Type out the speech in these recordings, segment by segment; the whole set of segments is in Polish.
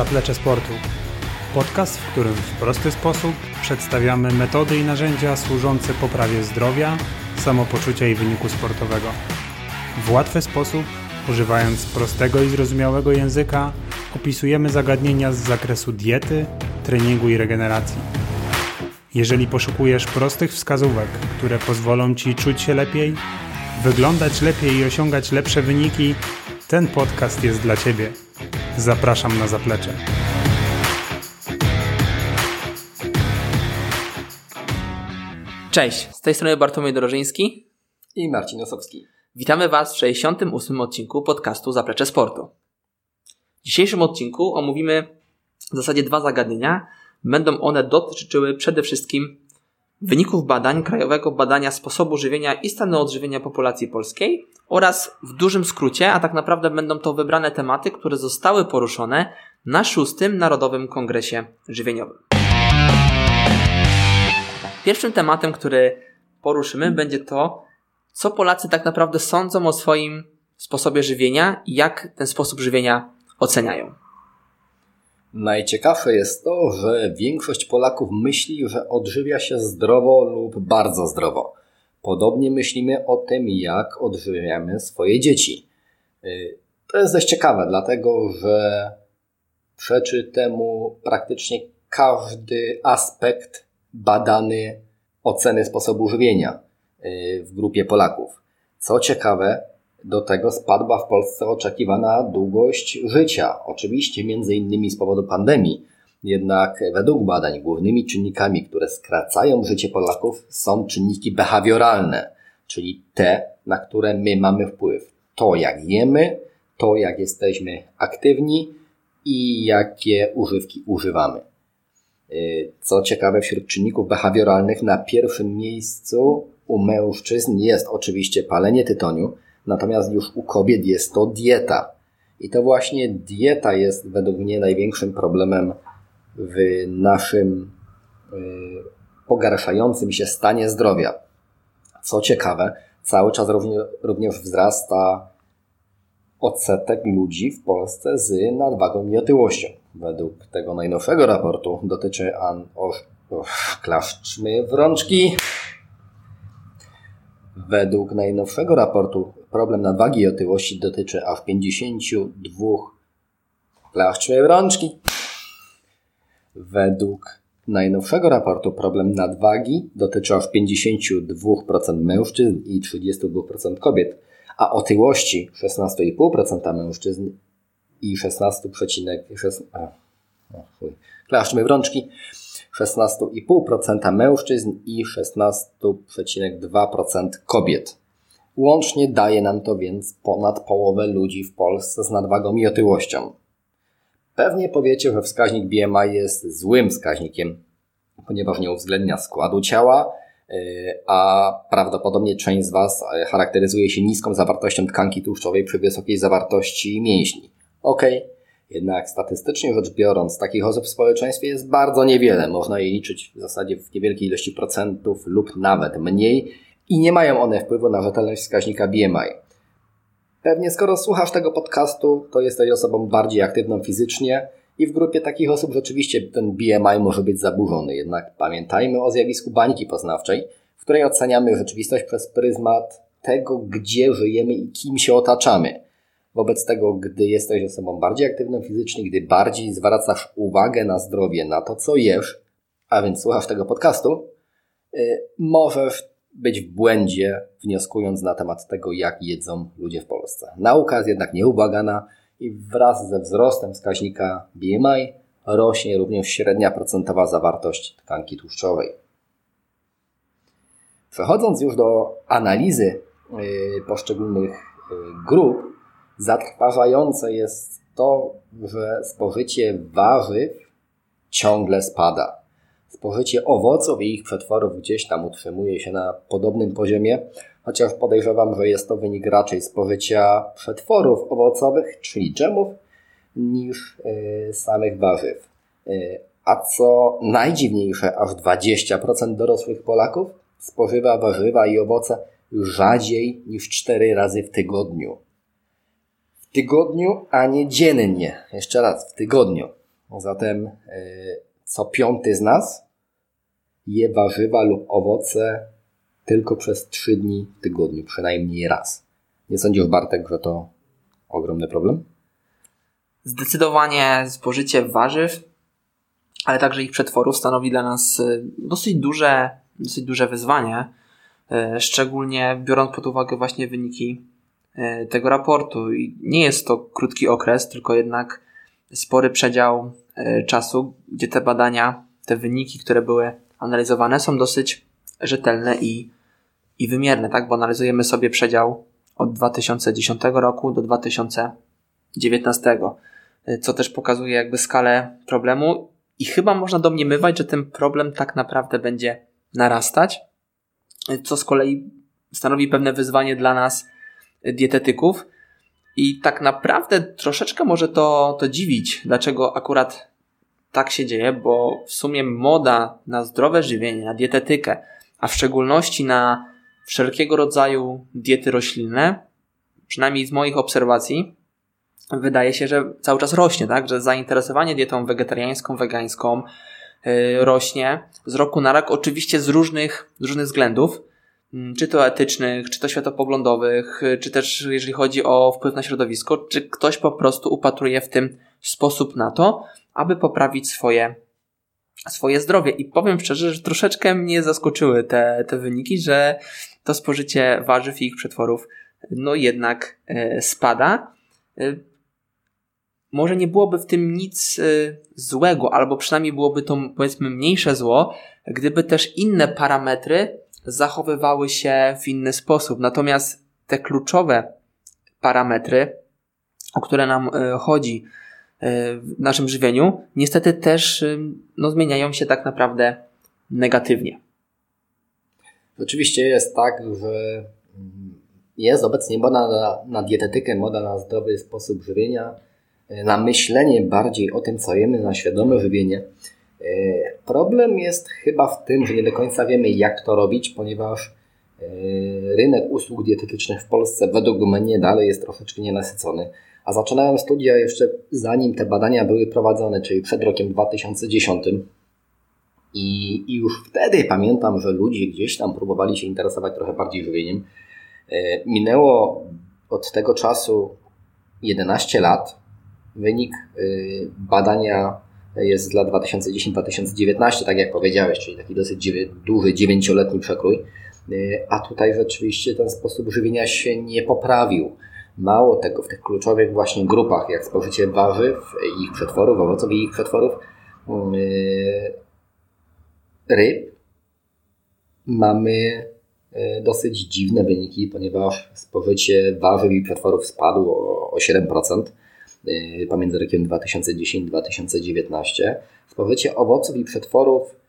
Zaplecze Sportu. Podcast, w którym w prosty sposób przedstawiamy metody i narzędzia służące poprawie zdrowia, samopoczucia i wyniku sportowego. W łatwy sposób, używając prostego i zrozumiałego języka, opisujemy zagadnienia z zakresu diety, treningu i regeneracji. Jeżeli poszukujesz prostych wskazówek, które pozwolą Ci czuć się lepiej, wyglądać lepiej i osiągać lepsze wyniki, ten podcast jest dla Ciebie. Zapraszam na zaplecze. Cześć, z tej strony Bartłomiej Dorożyński i Marcin Osowski. Witamy Was w 68. odcinku podcastu Zaplecze Sportu. W dzisiejszym odcinku omówimy w zasadzie dwa zagadnienia. Będą one dotyczyły przede wszystkim wyników badań Krajowego Badania Sposobu Żywienia i Stanu Odżywienia Populacji Polskiej oraz w dużym skrócie, a tak naprawdę będą to wybrane tematy, które zostały poruszone na szóstym Narodowym Kongresie Żywieniowym. Pierwszym tematem, który poruszymy, będzie to, co Polacy tak naprawdę sądzą o swoim sposobie żywienia i jak ten sposób żywienia oceniają. Najciekawsze jest to, że większość Polaków myśli, że odżywia się zdrowo lub bardzo zdrowo. Podobnie myślimy o tym, jak odżywiamy swoje dzieci. Y, to jest dość ciekawe, dlatego że przeczy temu praktycznie każdy aspekt badany oceny sposobu żywienia y, w grupie Polaków. Co ciekawe, do tego spadła w Polsce oczekiwana długość życia. Oczywiście między innymi z powodu pandemii. Jednak według badań głównymi czynnikami, które skracają życie Polaków są czynniki behawioralne, czyli te, na które my mamy wpływ. To jak jemy, to jak jesteśmy aktywni i jakie używki używamy. Co ciekawe, wśród czynników behawioralnych na pierwszym miejscu u mężczyzn jest oczywiście palenie tytoniu, Natomiast już u kobiet jest to dieta. I to właśnie dieta jest według mnie największym problemem w naszym y, pogarszającym się stanie zdrowia. Co ciekawe, cały czas również wzrasta odsetek ludzi w Polsce z nadwagą i otyłością. Według tego najnowszego raportu dotyczy an... O, o, klaszczmy w rączki. Według najnowszego raportu problem nadwagi i otyłości dotyczy aż 52 klaszczmy rączki. Według najnowszego raportu problem nadwagi dotyczy aż 52% mężczyzn i 32% kobiet, a otyłości 16,5% mężczyzn i 16,6%. Klaszczmy w rączki. 16,5% mężczyzn i 16,2% kobiet. Łącznie daje nam to więc ponad połowę ludzi w Polsce z nadwagą i otyłością. Pewnie powiecie, że wskaźnik BMI jest złym wskaźnikiem, ponieważ nie uwzględnia składu ciała, y, a prawdopodobnie część z Was charakteryzuje się niską zawartością tkanki tłuszczowej przy wysokiej zawartości mięśni. Okej, okay jednak statystycznie rzecz biorąc, takich osób w społeczeństwie jest bardzo niewiele. Można je liczyć w zasadzie w niewielkiej ilości procentów lub nawet mniej i nie mają one wpływu na rzetelność wskaźnika BMI. Pewnie skoro słuchasz tego podcastu, to jesteś osobą bardziej aktywną fizycznie i w grupie takich osób rzeczywiście ten BMI może być zaburzony. Jednak pamiętajmy o zjawisku bańki poznawczej, w której oceniamy rzeczywistość przez pryzmat tego, gdzie żyjemy i kim się otaczamy. Wobec tego, gdy jesteś osobą bardziej aktywną fizycznie, gdy bardziej zwracasz uwagę na zdrowie, na to, co jesz, a więc słuchasz tego podcastu, yy, możesz być w błędzie, wnioskując na temat tego, jak jedzą ludzie w Polsce. Nauka jest jednak nieubłagana i wraz ze wzrostem wskaźnika BMI rośnie również średnia procentowa zawartość tkanki tłuszczowej. Przechodząc już do analizy yy, poszczególnych yy, grup, zatrważające jest to, że spożycie warzyw ciągle spada. Spożycie owoców i ich przetworów gdzieś tam utrzymuje się na podobnym poziomie, chociaż podejrzewam, że jest to wynik raczej spożycia przetworów owocowych, czyli dżemów, niż yy, samych warzyw. Yy, a co najdziwniejsze, aż 20% dorosłych Polaków spożywa warzywa i owoce rzadziej niż 4 razy w tygodniu tygodniu, a nie dziennie. Jeszcze raz, w tygodniu. Zatem e, co piąty z nas je warzywa lub owoce tylko przez trzy dni w tygodniu, przynajmniej raz. Nie sądzisz, Bartek, że to ogromny problem? Zdecydowanie spożycie warzyw, ale także ich przetworów stanowi dla nas e, dosyć duże, dosyć duże wyzwanie, e, szczególnie biorąc pod uwagę właśnie wyniki e, tego raportu. I nie jest to krótki okres, tylko jednak spory przedział czasu, gdzie te badania, te wyniki, które były analizowane, są dosyć rzetelne i, i wymierne, tak? Bo analizujemy sobie przedział od 2010 roku do 2019, co też pokazuje jakby skalę problemu i chyba można domniemywać, że ten problem tak naprawdę będzie narastać, co z kolei stanowi pewne wyzwanie dla nas, dietetyków. I tak naprawdę troszeczkę może to, to dziwić, dlaczego akurat tak się dzieje, bo w sumie moda na zdrowe żywienie, na dietetykę, a w szczególności na wszelkiego rodzaju diety roślinne, przynajmniej z moich obserwacji, wydaje się, że cały czas rośnie, tak? Że zainteresowanie dietą wegetariańską, wegańską yy, rośnie z roku na rok, oczywiście z różnych, z różnych względów, yy, czy to etycznych, czy to światopoglądowych, yy, czy też jeżeli chodzi o wpływ na środowisko, czy ktoś po prostu upatruje w tym sposób na to, aby poprawić swoje swoje zdrowie. I powiem szczerze, że troszeczkę mnie zaskoczyły te, te wyniki, że to spożycie warzyw i ich przetworów no jednak e, spada. E, może nie byłoby w tym nic e, złego, albo przynajmniej byłoby to powiedzmy mniejsze zło, gdyby też inne parametry zachowywały się w inny sposób. Natomiast te kluczowe parametry, o które nam chodzi w naszym żywieniu, niestety też no, zmieniają się tak naprawdę negatywnie. Oczywiście jest tak, że jest obecnie moda na, na dietetykę, moda na zdrowy sposób żywienia, e, na myślenie bardziej o tym, co jemy, na świadome żywienie. E, problem jest chyba w tym, że nie do końca wiemy, jak to robić, ponieważ e, rynek usług dietetycznych w Polsce według mnie dalej jest troszeczkę nienasycony. A zaczynałem studia jeszcze zanim te badania były prowadzone, czyli przed rokiem 2010. I, I już wtedy pamiętam, że ludzie gdzieś tam próbowali się interesować trochę bardziej żywieniem. E, minęło od tego czasu 11 lat. Wynik e, badania jest dla 2010-2019, tak jak powiedziałeś, czyli taki dosyć duży, dziewięcioletni przekrój. E, a tutaj rzeczywiście ten sposób żywienia się nie poprawił. Mało tego, w tych kluczowych właśnie grupach, jak spożycie warzyw, ich przetworów, owoców i ich przetworów, ryb, mamy E, dosyć dziwne wyniki, ponieważ spożycie warzyw i przetworów spadło o 7% e, pomiędzy rokiem 2010-2019. Spożycie owoców i przetworów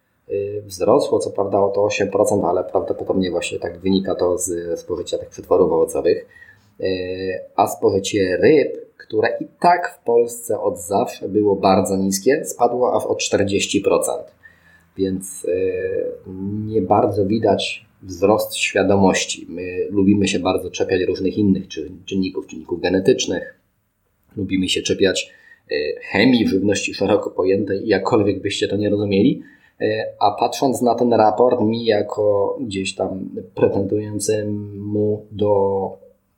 wzrosło co prawda o to 8%, ale prawdopodobnie właśnie tak wynika to z spożycia tych przetworów owocowych. A spożycie ryb, które i tak w Polsce od zawsze było bardzo niskie, spadło aż o 40%. Więc nie bardzo widać wzrost świadomości. My lubimy się bardzo czepiać różnych innych czynników, czynników genetycznych. Lubimy się czepiać e, chemii żywności szeroko pojętej, jakkolwiek byście to nie rozumieli. E, a patrząc na ten raport, mi jako gdzieś tam pretendującemu do,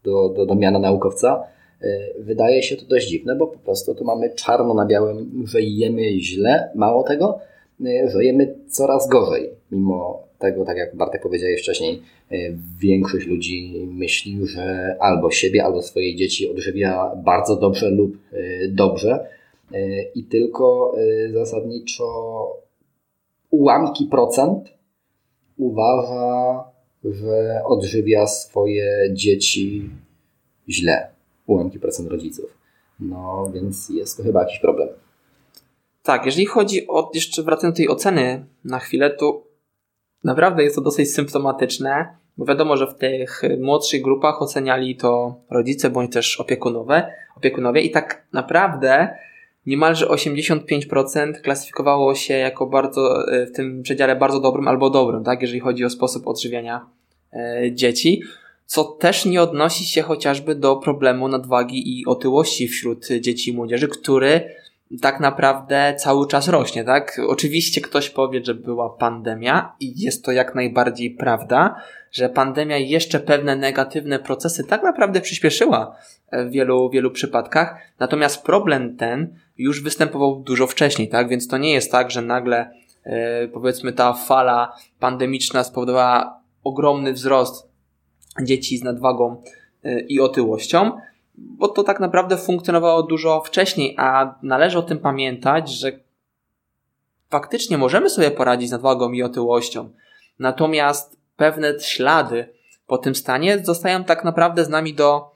do, do, do miana naukowca, e, wydaje się to dość dziwne, bo po prostu tu mamy czarno na białym, że jemy źle, mało tego, że jemy coraz gorzej, mimo tego, tak jak Bartek powiedziałeś wcześniej, e, większość ludzi myśli, że albo siebie, albo swoje dzieci odżywia bardzo dobrze lub e, dobrze. I tylko zasadniczo ułamki procent uważa, że odżywia swoje dzieci źle. Ułamki procent rodziców. No więc jest to chyba jakiś problem. Tak, jeżeli chodzi o, jeszcze wracając do tej oceny na chwilę, to naprawdę jest to dosyć symptomatyczne, bo wiadomo, że w tych młodszych grupach oceniali to rodzice bądź też opiekunowie, opiekunowie i tak naprawdę niemalże 85% klasyfikowało się jako bardzo e, w tym przedziale bardzo dobrym albo dobrym, tak, jeżeli chodzi o sposób odżywiania e, dzieci, co też nie odnosi się chociażby do problemu nadwagi i otyłości wśród dzieci i młodzieży, który tak naprawdę cały czas rośnie, tak? Oczywiście ktoś powie, że była pandemia i jest to jak najbardziej prawda, że pandemia jeszcze pewne negatywne procesy tak naprawdę przyspieszyła w wielu, wielu przypadkach. Natomiast problem ten już występował dużo wcześniej, tak? Więc to nie jest tak, że nagle e, powiedzmy ta fala pandemiczna spowodowała ogromny wzrost dzieci z nadwagą e, i otyłością, bo to tak naprawdę funkcjonowało dużo wcześniej, a należy o tym pamiętać, że faktycznie możemy sobie poradzić z nadwagą i otyłością. Natomiast pewne ślady po tym stanie zostają tak naprawdę z nami do,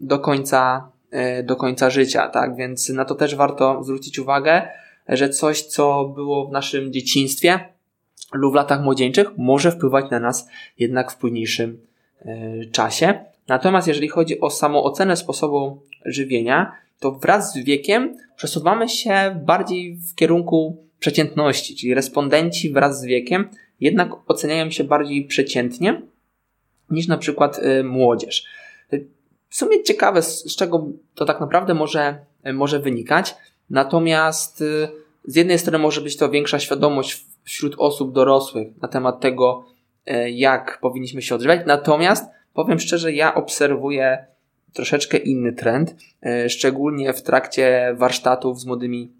do końca, e, do końca życia, tak? Więc na to też warto zwrócić uwagę, że coś, co było w naszym dzieciństwie lub w latach młodzieńczych, może wpływać na nas jednak w późniejszym e, czasie. Natomiast jeżeli chodzi o samą ocenę sposobu żywienia, to wraz z wiekiem przesuwamy się bardziej w kierunku przeciętności, czyli respondenci wraz z wiekiem jednak oceniają się bardziej przeciętnie niż na przykład y, młodzież. W sumie ciekawe, z czego to tak naprawdę może, może wynikać. Natomiast y, z jednej strony może być to większa świadomość wśród osób dorosłych na temat tego, y, jak powinniśmy się odżywiać. Natomiast powiem szczerze, ja obserwuję troszeczkę inny trend, szczególnie w trakcie warsztatów z młodymi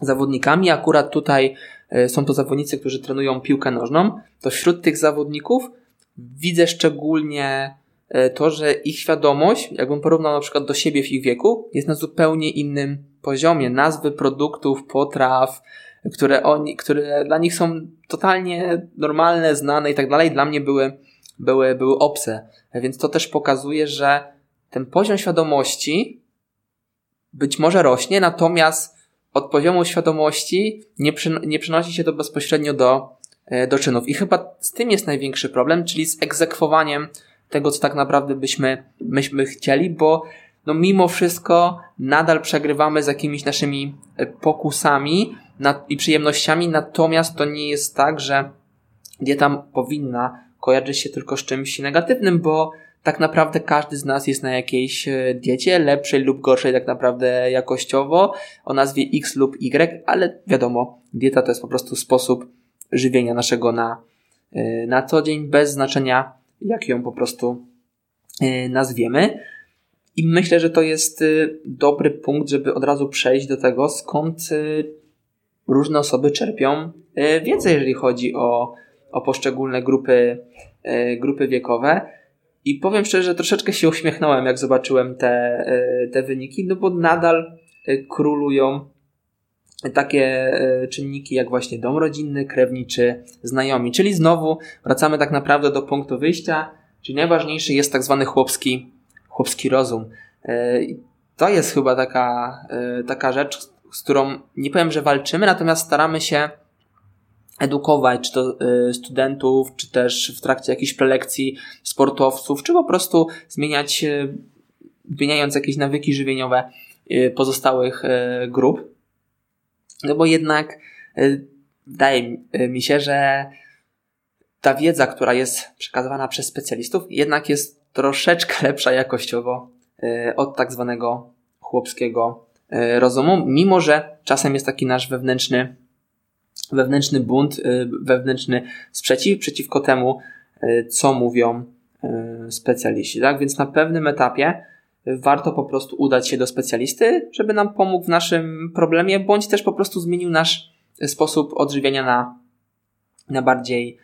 zawodnikami. Akurat tutaj E, są to zawodnicy, którzy trenują piłkę nożną, to wśród tych zawodników widzę szczególnie e, to, że ich świadomość, jakbym porównał na przykład do siebie w ich wieku, jest na zupełnie innym poziomie. Nazwy produktów, potraw, które oni, które dla nich są totalnie normalne, znane i tak dalej, dla mnie były, były, były obce. Więc to też pokazuje, że ten poziom świadomości być może rośnie, natomiast od poziomu świadomości nie, przy, nie przenosi się to bezpośrednio do, e, do czynów. I chyba z tym jest największy problem, czyli z egzekwowaniem tego, co tak naprawdę byśmy, myśmy chcieli, bo no mimo wszystko nadal przegrywamy z jakimiś naszymi e, pokusami i przyjemnościami, natomiast to nie jest tak, że dieta powinna kojarzyć się tylko z czymś negatywnym, bo tak naprawdę każdy z nas jest na jakiejś e, diecie, lepszej lub gorszej tak naprawdę jakościowo, o nazwie X lub Y, ale wiadomo, dieta to jest po prostu sposób żywienia naszego na, e, na co dzień, bez znaczenia jak ją po prostu e, nazwiemy. I myślę, że to jest dobry punkt, żeby od razu przejść do tego, skąd różne osoby czerpią wiedzę, jeżeli chodzi o, o poszczególne grupy, grupy wiekowe. I powiem szczerze, że troszeczkę się uśmiechnąłem, jak zobaczyłem te, e, te wyniki, no bo nadal e, królują takie e, czynniki jak właśnie dom rodzinny, krewni czy znajomi. Czyli znowu wracamy tak naprawdę do punktu wyjścia, czyli najważniejszy jest tak zwany chłopski, chłopski rozum. To jest chyba taka, taka rzecz, z którą nie powiem, że walczymy, natomiast staramy się edukować, czy to y, studentów, czy też w trakcie jakichś prelekcji sportowców, czy po prostu zmieniać, y, zmieniając jakieś nawyki żywieniowe y, pozostałych grup. No bo jednak wydaje mi się, że ta wiedza, która jest przekazywana przez specjalistów, jednak jest troszeczkę lepsza jakościowo od tak zwanego chłopskiego rozumu, mimo że czasem jest taki nasz wewnętrzny wewnętrzny bunt, y, wewnętrzny sprzeciw przeciwko temu, y, co mówią y, specjaliści. Tak? Więc na pewnym etapie warto po prostu udać się do specjalisty, żeby nam pomógł w naszym problemie, bądź też po prostu zmienił nasz sposób odżywiania na, na bardziej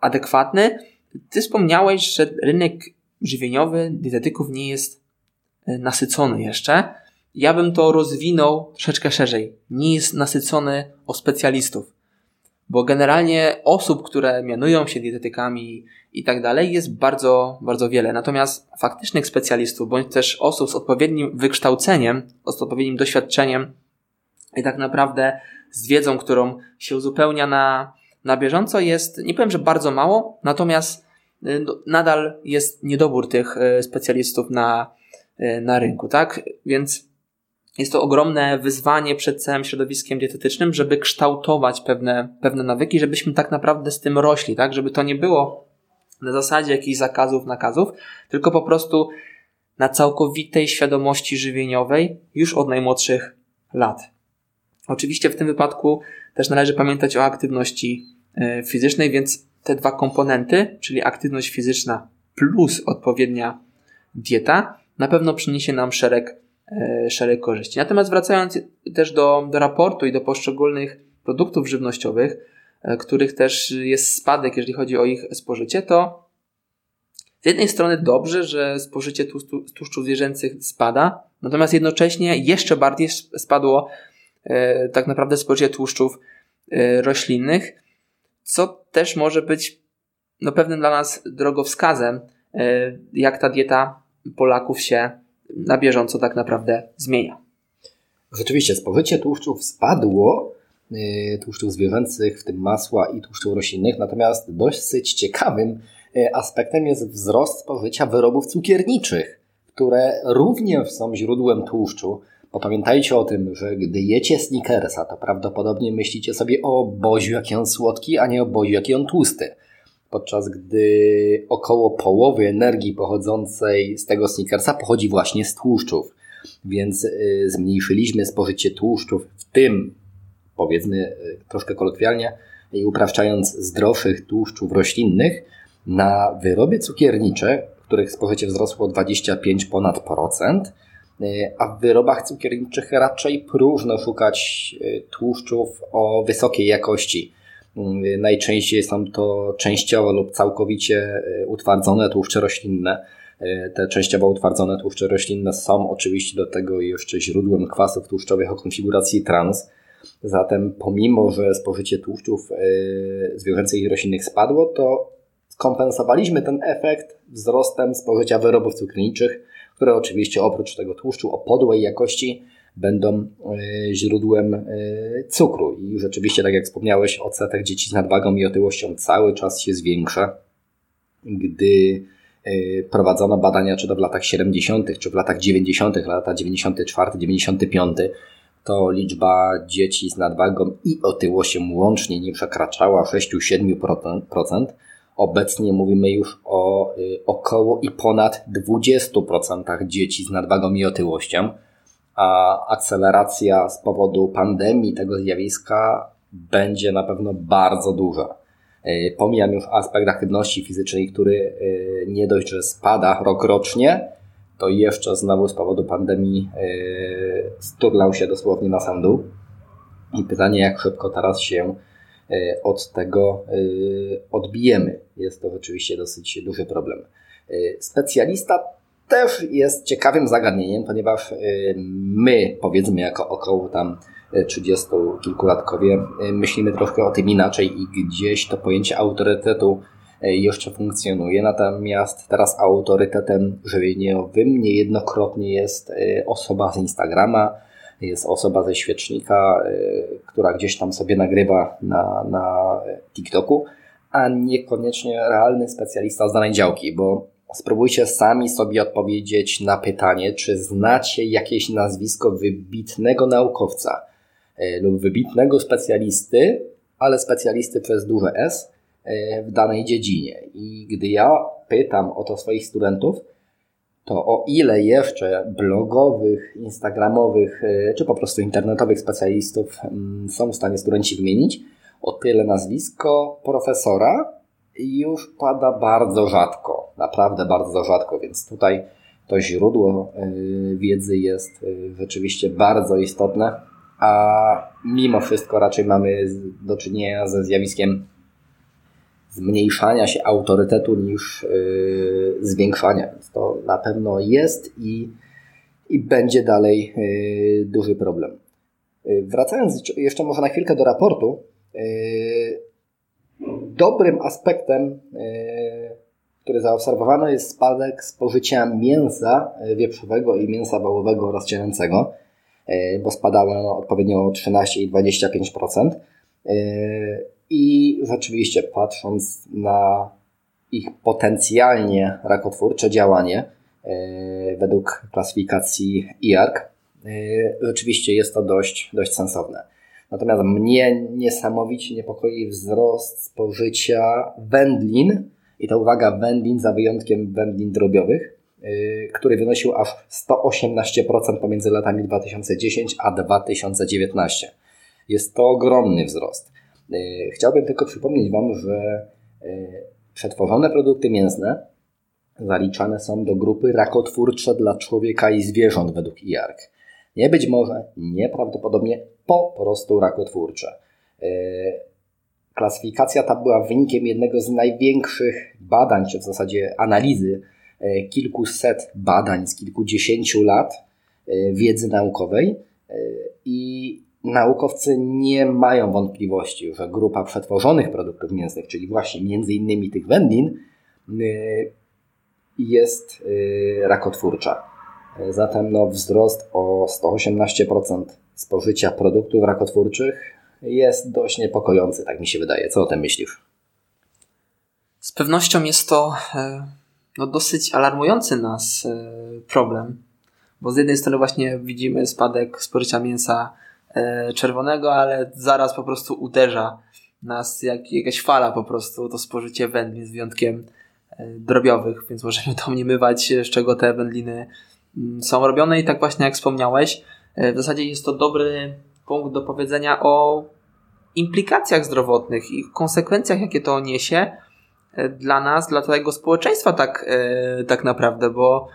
adekwatny. Ty wspomniałeś, że rynek żywieniowy dietetyków nie jest nasycony jeszcze ja bym to rozwinął troszeczkę szerzej. Nie jest nasycony o specjalistów. Bo generalnie osób, które mianują się dietetykami i tak dalej, jest bardzo, bardzo wiele. Natomiast faktycznych specjalistów, bądź też osób z odpowiednim wykształceniem, z odpowiednim doświadczeniem i tak naprawdę z wiedzą, którą się uzupełnia na, na bieżąco, jest, nie powiem, że bardzo mało, natomiast y, no, nadal jest niedobór tych y, specjalistów na, y, na rynku, tak? Więc jest to ogromne wyzwanie przed całym środowiskiem dietetycznym, żeby kształtować pewne, pewne nawyki, żebyśmy tak naprawdę z tym rośli, tak? Żeby to nie było na zasadzie jakichś zakazów, nakazów, tylko po prostu na całkowitej świadomości żywieniowej już od najmłodszych lat. Oczywiście w tym wypadku też należy pamiętać o aktywności e, fizycznej, więc te dwa komponenty, czyli aktywność fizyczna plus odpowiednia dieta, na pewno przyniesie nam szereg, szereg korzyści. Natomiast wracając też do, do raportu i do poszczególnych produktów żywnościowych, e, których też jest spadek, jeżeli chodzi o ich spożycie, to z jednej strony dobrze, że spożycie tłuszczów zwierzęcych spada, natomiast jednocześnie jeszcze bardziej spadło e, tak naprawdę spożycie tłuszczów e, roślinnych, co też może być no, pewnym dla nas drogowskazem, e, jak ta dieta Polaków się na bieżąco tak naprawdę zmienia. Rzeczywiście, spożycie tłuszczów spadło, tłuszczów zwierzęcych, w tym masła i tłuszczów roślinnych, natomiast dosyć ciekawym aspektem jest wzrost spożycia wyrobów cukierniczych, które również są źródłem tłuszczu. Bo pamiętajcie o tym, że gdy jecie snickersa, to prawdopodobnie myślicie sobie o Boziu, jaki on słodki, a nie o Boziu, jaki on tłusty. Podczas gdy około połowy energii pochodzącej z tego snickersa pochodzi właśnie z tłuszczów. Więc y, zmniejszyliśmy spożycie tłuszczów, w tym powiedzmy y, troszkę kolokwialnie i upraszczając zdrowszych tłuszczów roślinnych, na wyroby cukiernicze, których spożycie wzrosło 25 ponad procent, y, a w wyrobach cukierniczych raczej próżno szukać tłuszczów o wysokiej jakości. Najczęściej są to częściowo lub całkowicie utwardzone tłuszcze roślinne. Te częściowo utwardzone tłuszcze roślinne są oczywiście do tego jeszcze źródłem kwasów tłuszczowych o konfiguracji trans. Zatem pomimo, że spożycie tłuszczów zwierzęcych i roślinnych spadło, to Kompensowaliśmy ten efekt wzrostem spożycia wyrobów cukierniczych, które oczywiście oprócz tego tłuszczu o podłej jakości będą e, źródłem e, cukru. I rzeczywiście, tak jak wspomniałeś, odsetek dzieci z nadwagą i otyłością cały czas się zwiększa. Gdy e, prowadzono badania, czy to w latach 70., czy w latach 90., lata 94, 95, to liczba dzieci z nadwagą i otyłością łącznie nie przekraczała 6-7%. Obecnie mówimy już o około i ponad 20% dzieci z nadwagą i otyłością, a akceleracja z powodu pandemii tego zjawiska będzie na pewno bardzo duża. Y, pomijam już aspekt aktywności fizycznej, który y, nie dość, że spada rokrocznie, to jeszcze znowu z powodu pandemii sturlał się dosłownie na sam dół. I pytanie, jak szybko teraz się E, od tego e, odbijemy. Jest to oczywiście dosyć duży problem. E, specjalista też jest ciekawym zagadnieniem, ponieważ my, powiedzmy, jako około tam 30 kilkulatkowie, myślimy troszkę o tym inaczej i gdzieś to pojęcie autorytetu jeszcze funkcjonuje. Natomiast teraz autorytetem żywieniowym niejednokrotnie jest osoba z Instagrama, jest osoba ze świecznika, y, która gdzieś tam sobie nagrywa na, na TikToku, a niekoniecznie realny specjalista z danej działki, bo spróbujcie sami sobie odpowiedzieć na pytanie, czy znacie jakieś nazwisko wybitnego naukowca y, lub wybitnego specjalisty, ale specjalisty przez duże S y, w danej dziedzinie. I gdy ja pytam o to swoich studentów, to o ile jeszcze blogowych, instagramowych e, czy po prostu internetowych specjalistów mm, są w stanie studenci wymienić, o tyle nazwisko profesora już pada bardzo rzadko, naprawdę bardzo rzadko, więc tutaj to źródło e, wiedzy jest e, rzeczywiście bardzo istotne, a mimo wszystko raczej mamy do czynienia ze zjawiskiem zmniejszania się autorytetu niż yy, zwiększania. Więc to na pewno jest i, i będzie dalej duży problem. Wracając jeszcze może na chwilkę do raportu, dobrym aspektem, yy, który zaobserwowano jest spadek spożycia mięsa wieprzowego i mięsa wołowego oraz cielęcego, yy, bo spadało ono odpowiednio o 13 i 25%. I rzeczywiście, patrząc na ich potencjalnie rakotwórcze działanie e, według klasyfikacji IARC, e, rzeczywiście jest to dość, dość sensowne. Natomiast mnie niesamowicie niepokoi wzrost spożycia wędlin, i to uwaga, wędlin za wyjątkiem wędlin drobiowych, który wynosił aż 118% pomiędzy latami 2010 a 2019. Jest to ogromny wzrost. Chciałbym tylko przypomnieć Wam, że przetworzone produkty mięsne zaliczane są do grupy rakotwórcze dla człowieka i zwierząt według IARC. Nie być może, nieprawdopodobnie po prostu rakotwórcze. E, klasyfikacja ta była wynikiem jednego z największych badań, czy w zasadzie analizy e, kilkuset badań z kilkudziesięciu lat e, wiedzy naukowej i naukowcy nie mają wątpliwości, że grupa przetworzonych produktów mięsnych, czyli właśnie między innymi tych wędlin, jest rakotwórcza. Zatem no, wzrost o 118% spożycia produktów rakotwórczych jest dość niepokojący, tak mi się wydaje. Co o tym myślisz? Z pewnością jest to e, no, dosyć alarmujący nas e, problem, bo z jednej strony właśnie widzimy spadek spożycia mięsa e, czerwonego, ale zaraz po prostu uderza nas jak, jakaś fala po prostu to spożycie wędlin z wyjątkiem drobiowych, więc możemy domniemywać, z czego te wędliny mm, są robione i tak właśnie jak wspomniałeś, w zasadzie jest to dobry punkt do powiedzenia o implikacjach zdrowotnych i konsekwencjach, jakie to niesie e, dla nas, dla całego społeczeństwa tak, e, tak naprawdę, bo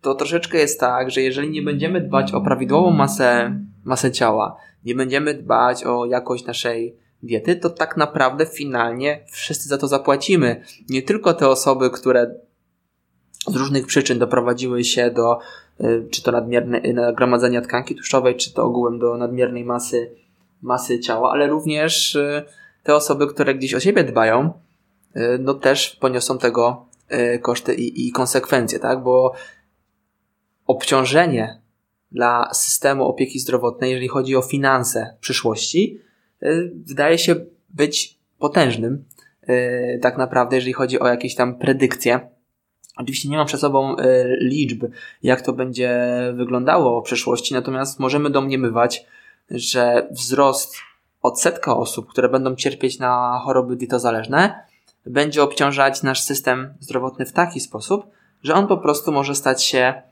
to troszeczkę jest tak, że jeżeli nie będziemy dbać o prawidłową masę, masę ciała, nie będziemy dbać o jakość naszej diety, to tak naprawdę finalnie wszyscy za to zapłacimy. Nie tylko te osoby, które z różnych przyczyn doprowadziły się do e, czy to nadmierne nagromadzenia tkanki tłuszczowej, czy to ogółem do nadmiernej masy masy ciała, ale również y, te osoby, które gdzieś o siebie dbają, y, no też poniosą tego y, koszty i, i konsekwencje, tak? Bo obciążenie dla systemu opieki zdrowotnej, jeżeli chodzi o finanse przyszłości, wydaje się być potężnym, tak naprawdę, jeżeli chodzi o jakieś tam predykcje. Oczywiście nie mam przed sobą liczb, jak to będzie wyglądało w przyszłości, natomiast możemy domniemywać, że wzrost odsetka osób, które będą cierpieć na choroby dietozależne, będzie obciążać nasz system zdrowotny w taki sposób, że on po prostu może stać się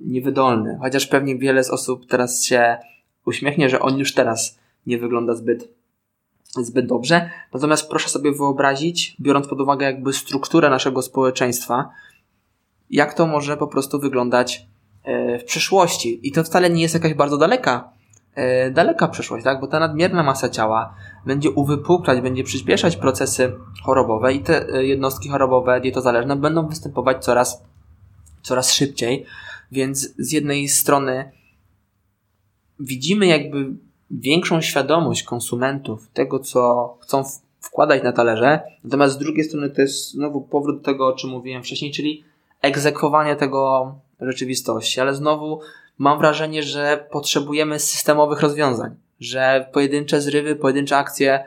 niewydolny. Chociaż pewnie wiele z osób teraz się uśmiechnie, że on już teraz nie wygląda zbyt, zbyt dobrze. Natomiast proszę sobie wyobrazić, biorąc pod uwagę jakby strukturę naszego społeczeństwa, jak to może po prostu wyglądać e, w przyszłości. I to wcale nie jest jakaś bardzo daleka E, daleka przyszłość, tak? Bo ta nadmierna masa ciała będzie uwypuklać, będzie przyspieszać procesy chorobowe i te e, jednostki chorobowe dietozależne będą występować coraz, coraz szybciej. Więc z jednej strony widzimy jakby większą świadomość konsumentów tego, co chcą wkładać na talerze, natomiast z drugiej strony to jest znowu powrót do tego, o czym mówiłem wcześniej, czyli egzekwowanie tego rzeczywistości, ale znowu mam wrażenie, że potrzebujemy systemowych rozwiązań, że pojedyncze zrywy, pojedyncze akcje,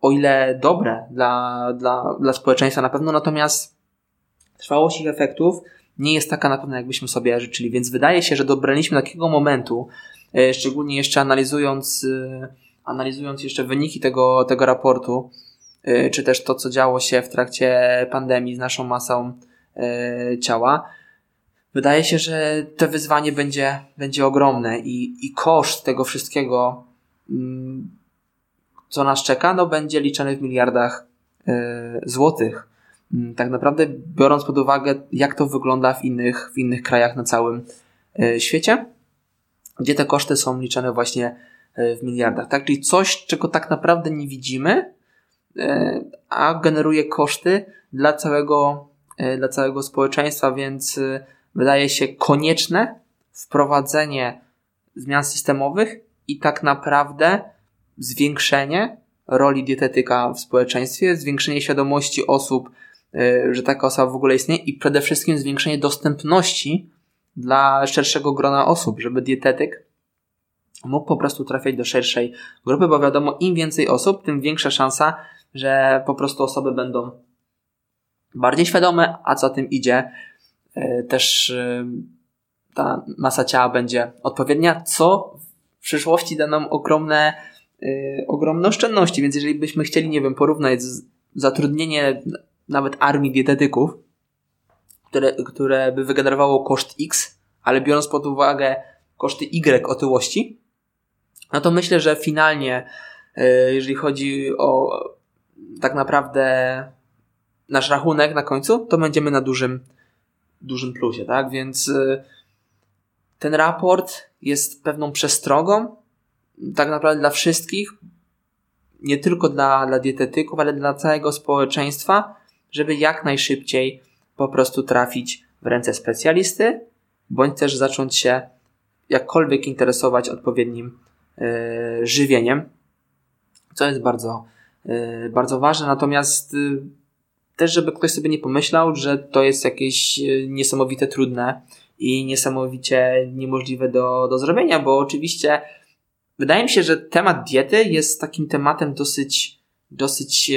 o ile dobre dla, dla, dla społeczeństwa na pewno, natomiast trwałość ich efektów nie jest taka na pewno, jakbyśmy sobie życzyli, więc wydaje się, że dobraliśmy takiego momentu, e, szczególnie jeszcze analizując, e, analizując jeszcze wyniki tego, tego raportu, e, czy też to, co działo się w trakcie pandemii z naszą masą ciała, Wydaje się, że to wyzwanie będzie, będzie ogromne i, i koszt tego wszystkiego, mm, co nas czeka, no będzie liczony w miliardach e, złotych. Mm, tak naprawdę, biorąc pod uwagę, jak to wygląda w innych, w innych krajach na całym e, świecie, gdzie te koszty są liczone właśnie e, w miliardach. Tak? Czyli coś, czego tak naprawdę nie widzimy, a generuje koszty dla całego, dla całego społeczeństwa, więc wydaje się konieczne wprowadzenie zmian systemowych i tak naprawdę zwiększenie roli dietetyka w społeczeństwie, zwiększenie świadomości osób, y, że taka osoba w ogóle istnieje i przede wszystkim zwiększenie dostępności dla szerszego grona osób, żeby dietetyk mógł po prostu trafiać do szerszej grupy, bo wiadomo, im więcej osób, tym większa szansa, że po prostu osoby będą bardziej świadome, a co tym idzie, E, też e, ta masa ciała będzie odpowiednia, co w przyszłości da nam ogromne, e, ogromne oszczędności. Więc jeżeli byśmy chcieli, nie wiem, porównać zatrudnienie nawet armii dietetyków, które, które by wygenerowało koszt X, ale biorąc pod uwagę koszty Y otyłości, no to myślę, że finalnie, jeżeli chodzi o tak naprawdę nasz rachunek na końcu, to będziemy na dużym, dużym plusie, tak? Więc e, ten raport jest pewną przestrogą, tak naprawdę dla wszystkich, nie tylko dla, dla dietetyków, ale dla całego społeczeństwa, żeby jak najszybciej po prostu trafić w ręce specjalisty, bądź też zacząć się jakkolwiek interesować odpowiednim yy, żywieniem, co jest bardzo, yy, bardzo ważne. Natomiast yy, też, żeby ktoś sobie nie pomyślał, że to jest jakieś niesamowite trudne i niesamowicie niemożliwe do, do zrobienia, bo oczywiście wydaje mi się, że temat diety jest takim tematem dosyć, dosyć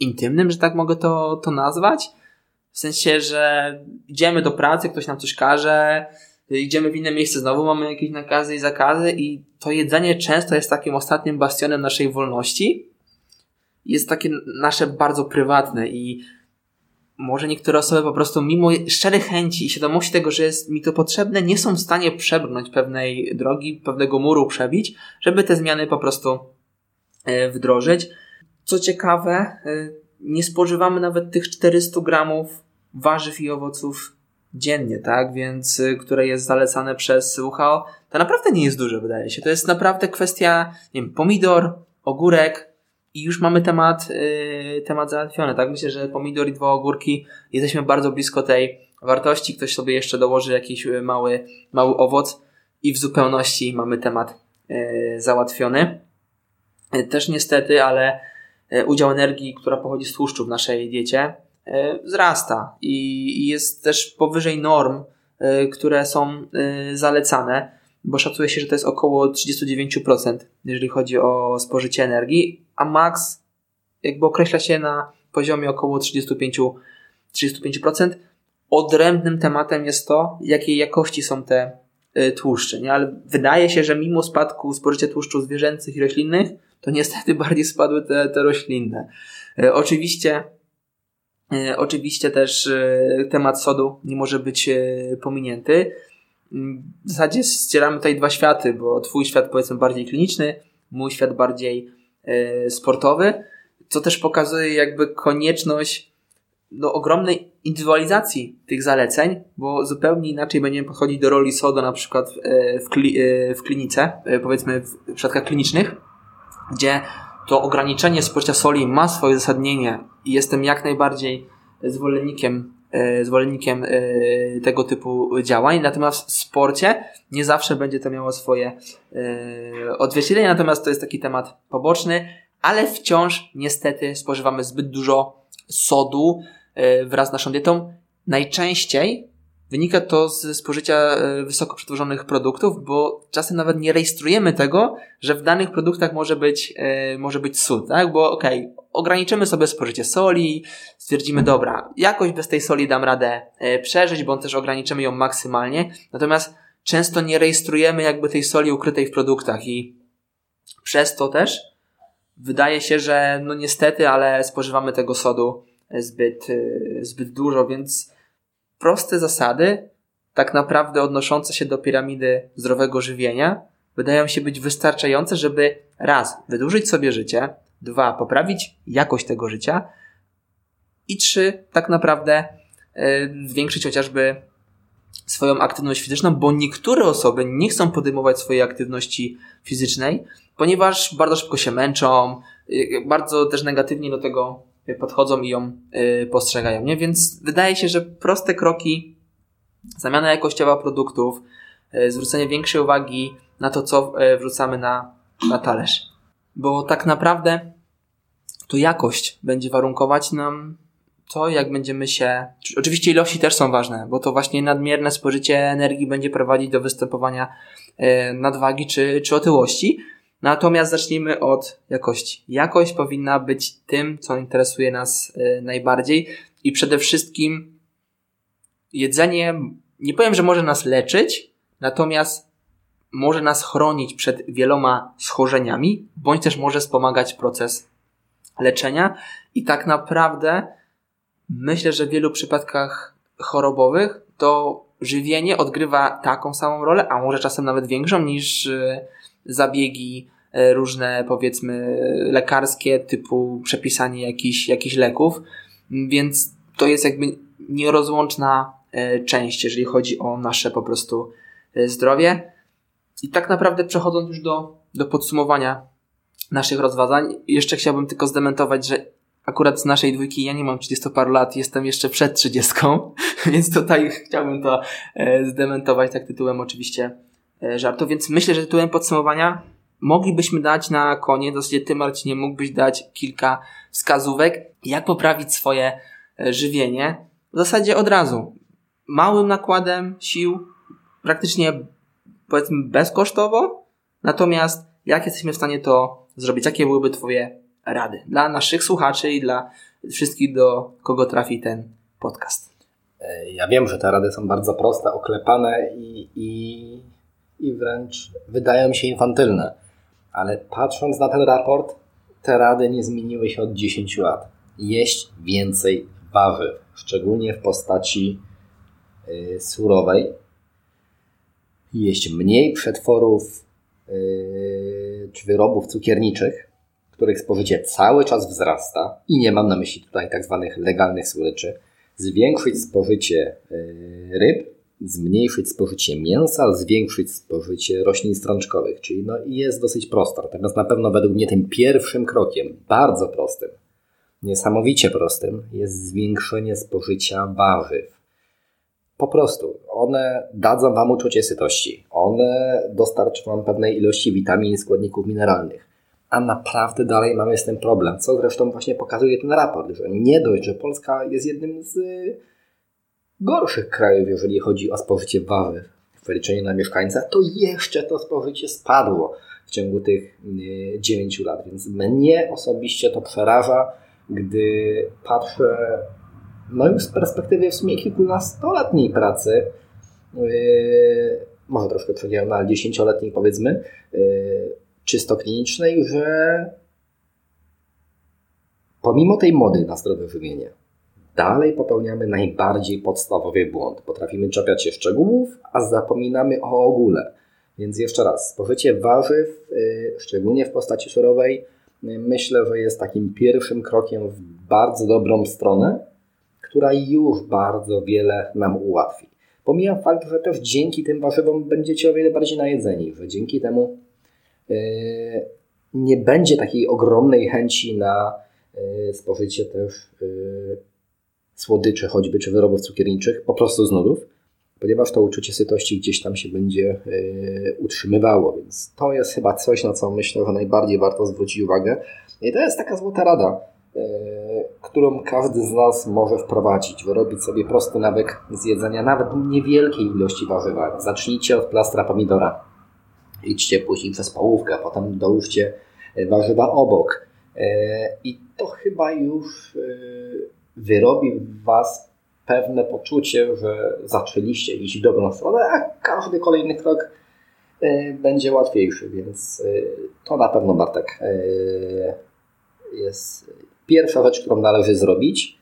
intymnym, że tak mogę to, to nazwać. W sensie, że idziemy do pracy, ktoś nam coś każe, idziemy w inne miejsce, znowu mamy jakieś nakazy i zakazy i to jedzenie często jest takim ostatnim bastionem naszej wolności. Jest takie nasze bardzo prywatne i może niektóre osoby po prostu mimo szczerej chęci i świadomości tego, że jest mi to potrzebne, nie są w stanie przebrnąć pewnej drogi, pewnego muru przebić, żeby te zmiany po prostu e, wdrożyć. Co ciekawe, e, nie spożywamy nawet tych 400 gramów warzyw i owoców dziennie, tak? Więc, e, które jest zalecane przez WHO, to naprawdę nie jest duże, wydaje się. To jest naprawdę kwestia, nie wiem, pomidor, ogórek i już mamy temat, yy, temat załatwiony, tak? Myślę, że pomidor i dwa ogórki, jesteśmy bardzo blisko tej wartości. Ktoś sobie jeszcze dołoży jakiś mały, mały owoc i w zupełności mamy temat yy, załatwiony. Też niestety, ale udział energii, która pochodzi z tłuszczu w naszej diecie, wzrasta i jest też powyżej norm, które są zalecane, bo szacuje się, że to jest około 39%, jeżeli chodzi o spożycie energii, a maks jakby określa się na poziomie około 35%. 35%. Odrębnym tematem jest to, jakiej jakości są te tłuszcze, nie? ale wydaje się, że mimo spadku spożycia tłuszczu zwierzęcych i roślinnych, to niestety bardziej spadły te, te roślinne. E, oczywiście, e, oczywiście też temat sodu nie może być pominięty. W zasadzie ścieramy tutaj dwa światy, bo twój świat powiedzmy bardziej kliniczny, mój świat bardziej sportowy, co też pokazuje jakby konieczność no, ogromnej indywidualizacji tych zaleceń, bo zupełnie inaczej będziemy podchodzić do roli SODO na przykład w, kli, w klinice, powiedzmy w przypadkach klinicznych, gdzie to ograniczenie spożycia soli ma swoje zasadnienie i jestem jak najbardziej zwolennikiem, e, zwolennikiem e, tego typu działań, natomiast w sporcie nie zawsze będzie to miało swoje e, odzwierciedlenie, natomiast to jest taki temat poboczny, ale wciąż niestety spożywamy zbyt dużo sodu wraz z naszą dietą. Najczęściej Wynika to z spożycia e, wysoko przetworzonych produktów, bo czasem nawet nie rejestrujemy tego, że w danych produktach może być, e, może być sól, tak? Bo okej, okay, ograniczymy sobie spożycie soli, stwierdzimy, dobra, jakoś bez tej soli dam radę e, przeżyć, bądź też ograniczymy ją maksymalnie, natomiast często nie rejestrujemy jakby tej soli ukrytej w produktach i przez to też wydaje się, że no niestety, ale spożywamy tego sodu zbyt, zbyt dużo, więc proste zasady, tak naprawdę odnoszące się do piramidy zdrowego żywienia, wydają się być wystarczające, żeby raz, wydłużyć sobie życie, dwa, poprawić jakość tego życia i trzy, tak naprawdę yy, zwiększyć chociażby swoją aktywność fizyczną, bo niektóre osoby nie chcą podejmować swojej aktywności fizycznej, ponieważ bardzo szybko się męczą, yy, bardzo też negatywnie do tego podchodzą i ją y, postrzegają, nie? Więc wydaje się, że proste kroki, zamiana jakościowa produktów, y, zwrócenie większej uwagi na to, co y, wrzucamy na, na talerz. Bo tak naprawdę to jakość będzie warunkować nam to, jak będziemy się. Oczywiście ilości też są ważne, bo to właśnie nadmierne spożycie energii będzie prowadzić do występowania nadwagi czy, czy otyłości, Natomiast zacznijmy od jakości. Jakość powinna być tym, co interesuje nas y, najbardziej i przede wszystkim jedzenie, nie powiem, że może nas leczyć, natomiast może nas chronić przed wieloma schorzeniami, bądź też może wspomagać proces leczenia i tak naprawdę myślę, że w wielu przypadkach chorobowych to żywienie odgrywa taką samą rolę, a może czasem nawet większą niż e, zabiegi e, różne powiedzmy lekarskie typu przepisanie jakichś, jakichś leków, więc to jest jakby nierozłączna e, część, jeżeli chodzi o nasze po prostu zdrowie. I tak naprawdę przechodząc już do, do podsumowania naszych rozwiązań, jeszcze chciałbym tylko zdementować, że akurat z naszej dwójki ja nie mam 30 paru lat, jestem jeszcze przed 30, więc tutaj chciałbym to e, zdementować tak tytułem oczywiście e, żartu, więc myślę, że tytułem podsumowania moglibyśmy dać na koniec, zasadzie ty Marcinie mógłbyś dać kilka wskazówek, jak poprawić swoje e, żywienie, w zasadzie od razu. Małym nakładem sił, praktycznie powiedzmy bezkosztowo, natomiast jak jesteśmy w stanie to zrobić, jakie byłyby twoje rady? Dla naszych słuchaczy i dla wszystkich, do kogo trafi ten podcast. E, ja wiem, że te rady są bardzo proste, oklepane i, i, i wręcz wydają mi się infantylne, ale patrząc na ten raport, te rady nie zmieniły się od 10 lat. Jeść więcej warzyw, szczególnie w postaci y, surowej. Jeść mniej przetworów y, czy wyrobów cukierniczych, których spożycie cały czas wzrasta i nie mam na myśli tutaj tak zwanych legalnych słodyczy, zwiększyć spożycie y, ryb, zmniejszyć spożycie mięsa, zwiększyć spożycie roślin strączkowych, czyli no jest dosyć prosto. Natomiast na pewno według mnie tym pierwszym krokiem, bardzo prostym, niesamowicie prostym, jest zwiększenie spożycia warzyw. Po prostu one dadzą Wam uczucie sytości. One dostarczą Wam pewnej ilości witamin i składników mineralnych a naprawdę dalej mamy z tym problem, co zresztą właśnie pokazuje ten raport, że nie dość, że Polska jest jednym z gorszych krajów, jeżeli chodzi o spożycie warzyw w przeliczeniu na mieszkańca, to jeszcze to spożycie spadło w ciągu tych 9 y, lat, więc mnie osobiście to przeraża, gdy patrzę no już z perspektywy w sumie kilkunastoletniej pracy, yy, może troszkę przegiąłem, no ale dziesięcioletniej powiedzmy, yy, czysto klinicznej, że pomimo tej mody na zdrowe żywienie, dalej popełniamy najbardziej podstawowy błąd. Potrafimy czepiać się szczegółów, a zapominamy o ogóle. Więc jeszcze raz, spożycie warzyw, y, szczególnie w postaci surowej, y, myślę, że jest takim pierwszym krokiem w bardzo dobrą stronę, która już bardzo wiele nam ułatwi. Pomijam fakt, że też dzięki tym warzywom będziecie o wiele bardziej najedzeni, że dzięki temu E, nie będzie takiej ogromnej chęci na spożycie też słodyczy choćby, czy wyrobów cukierniczych, po prostu z nudów, ponieważ to uczucie sytości gdzieś tam się będzie utrzymywało, więc to jest chyba coś, na co myślę, że najbardziej warto zwrócić uwagę. I to jest taka złota rada, którą każdy z nas może wprowadzić, wyrobić sobie prosty nawyk zjedzenia nawet niewielkiej ilości warzywa. Zacznijcie od plastra pomidora idźcie później przez połówkę, potem dołóżcie e, warzywa obok. E, I to chyba już wyrobi w Was pewne poczucie, że zaczęliście iść w dobrą stronę, a każdy kolejny krok będzie łatwiejszy, więc to na pewno Bartek jest pierwsza rzecz, którą należy zrobić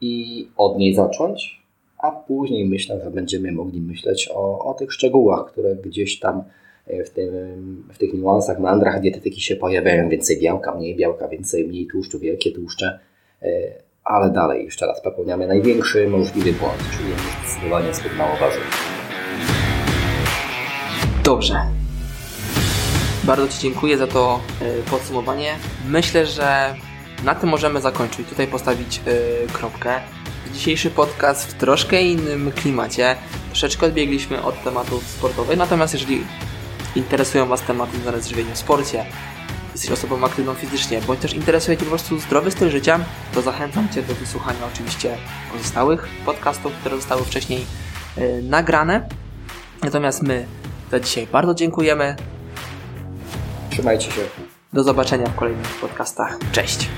i od niej zacząć a później myślę, że będziemy mogli myśleć o, o tych szczegółach, które gdzieś tam e, w, tym, w tych niuansach, mandrach dietetyki się pojawiają. Więcej białka, mniej białka, więcej, mniej tłuszczu, wielkie tłuszcze. E, ale dalej, jeszcze raz, popełniamy największy możliwy błąd, czyli zdecydowanie zbyt mało warzyw. Dobrze. Bardzo Ci dziękuję za to e, podsumowanie. Myślę, że na tym możemy zakończyć. Tutaj postawić kropkę dzisiejszy podcast w troszkę innym klimacie. Troszeczkę odbiegliśmy od tematów sportowych, natomiast jeżeli interesują Was tematy związane z żywieniem w sporcie, jesteś osobą aktywną fizycznie, bądź też interesuje Cię po prostu zdrowy styl życia, to zachęcam Cię do wysłuchania oczywiście pozostałych podcastów, które zostały wcześniej yy, nagrane. Natomiast my za dzisiaj bardzo dziękujemy. Trzymajcie się. Do zobaczenia w kolejnych podcastach. Cześć!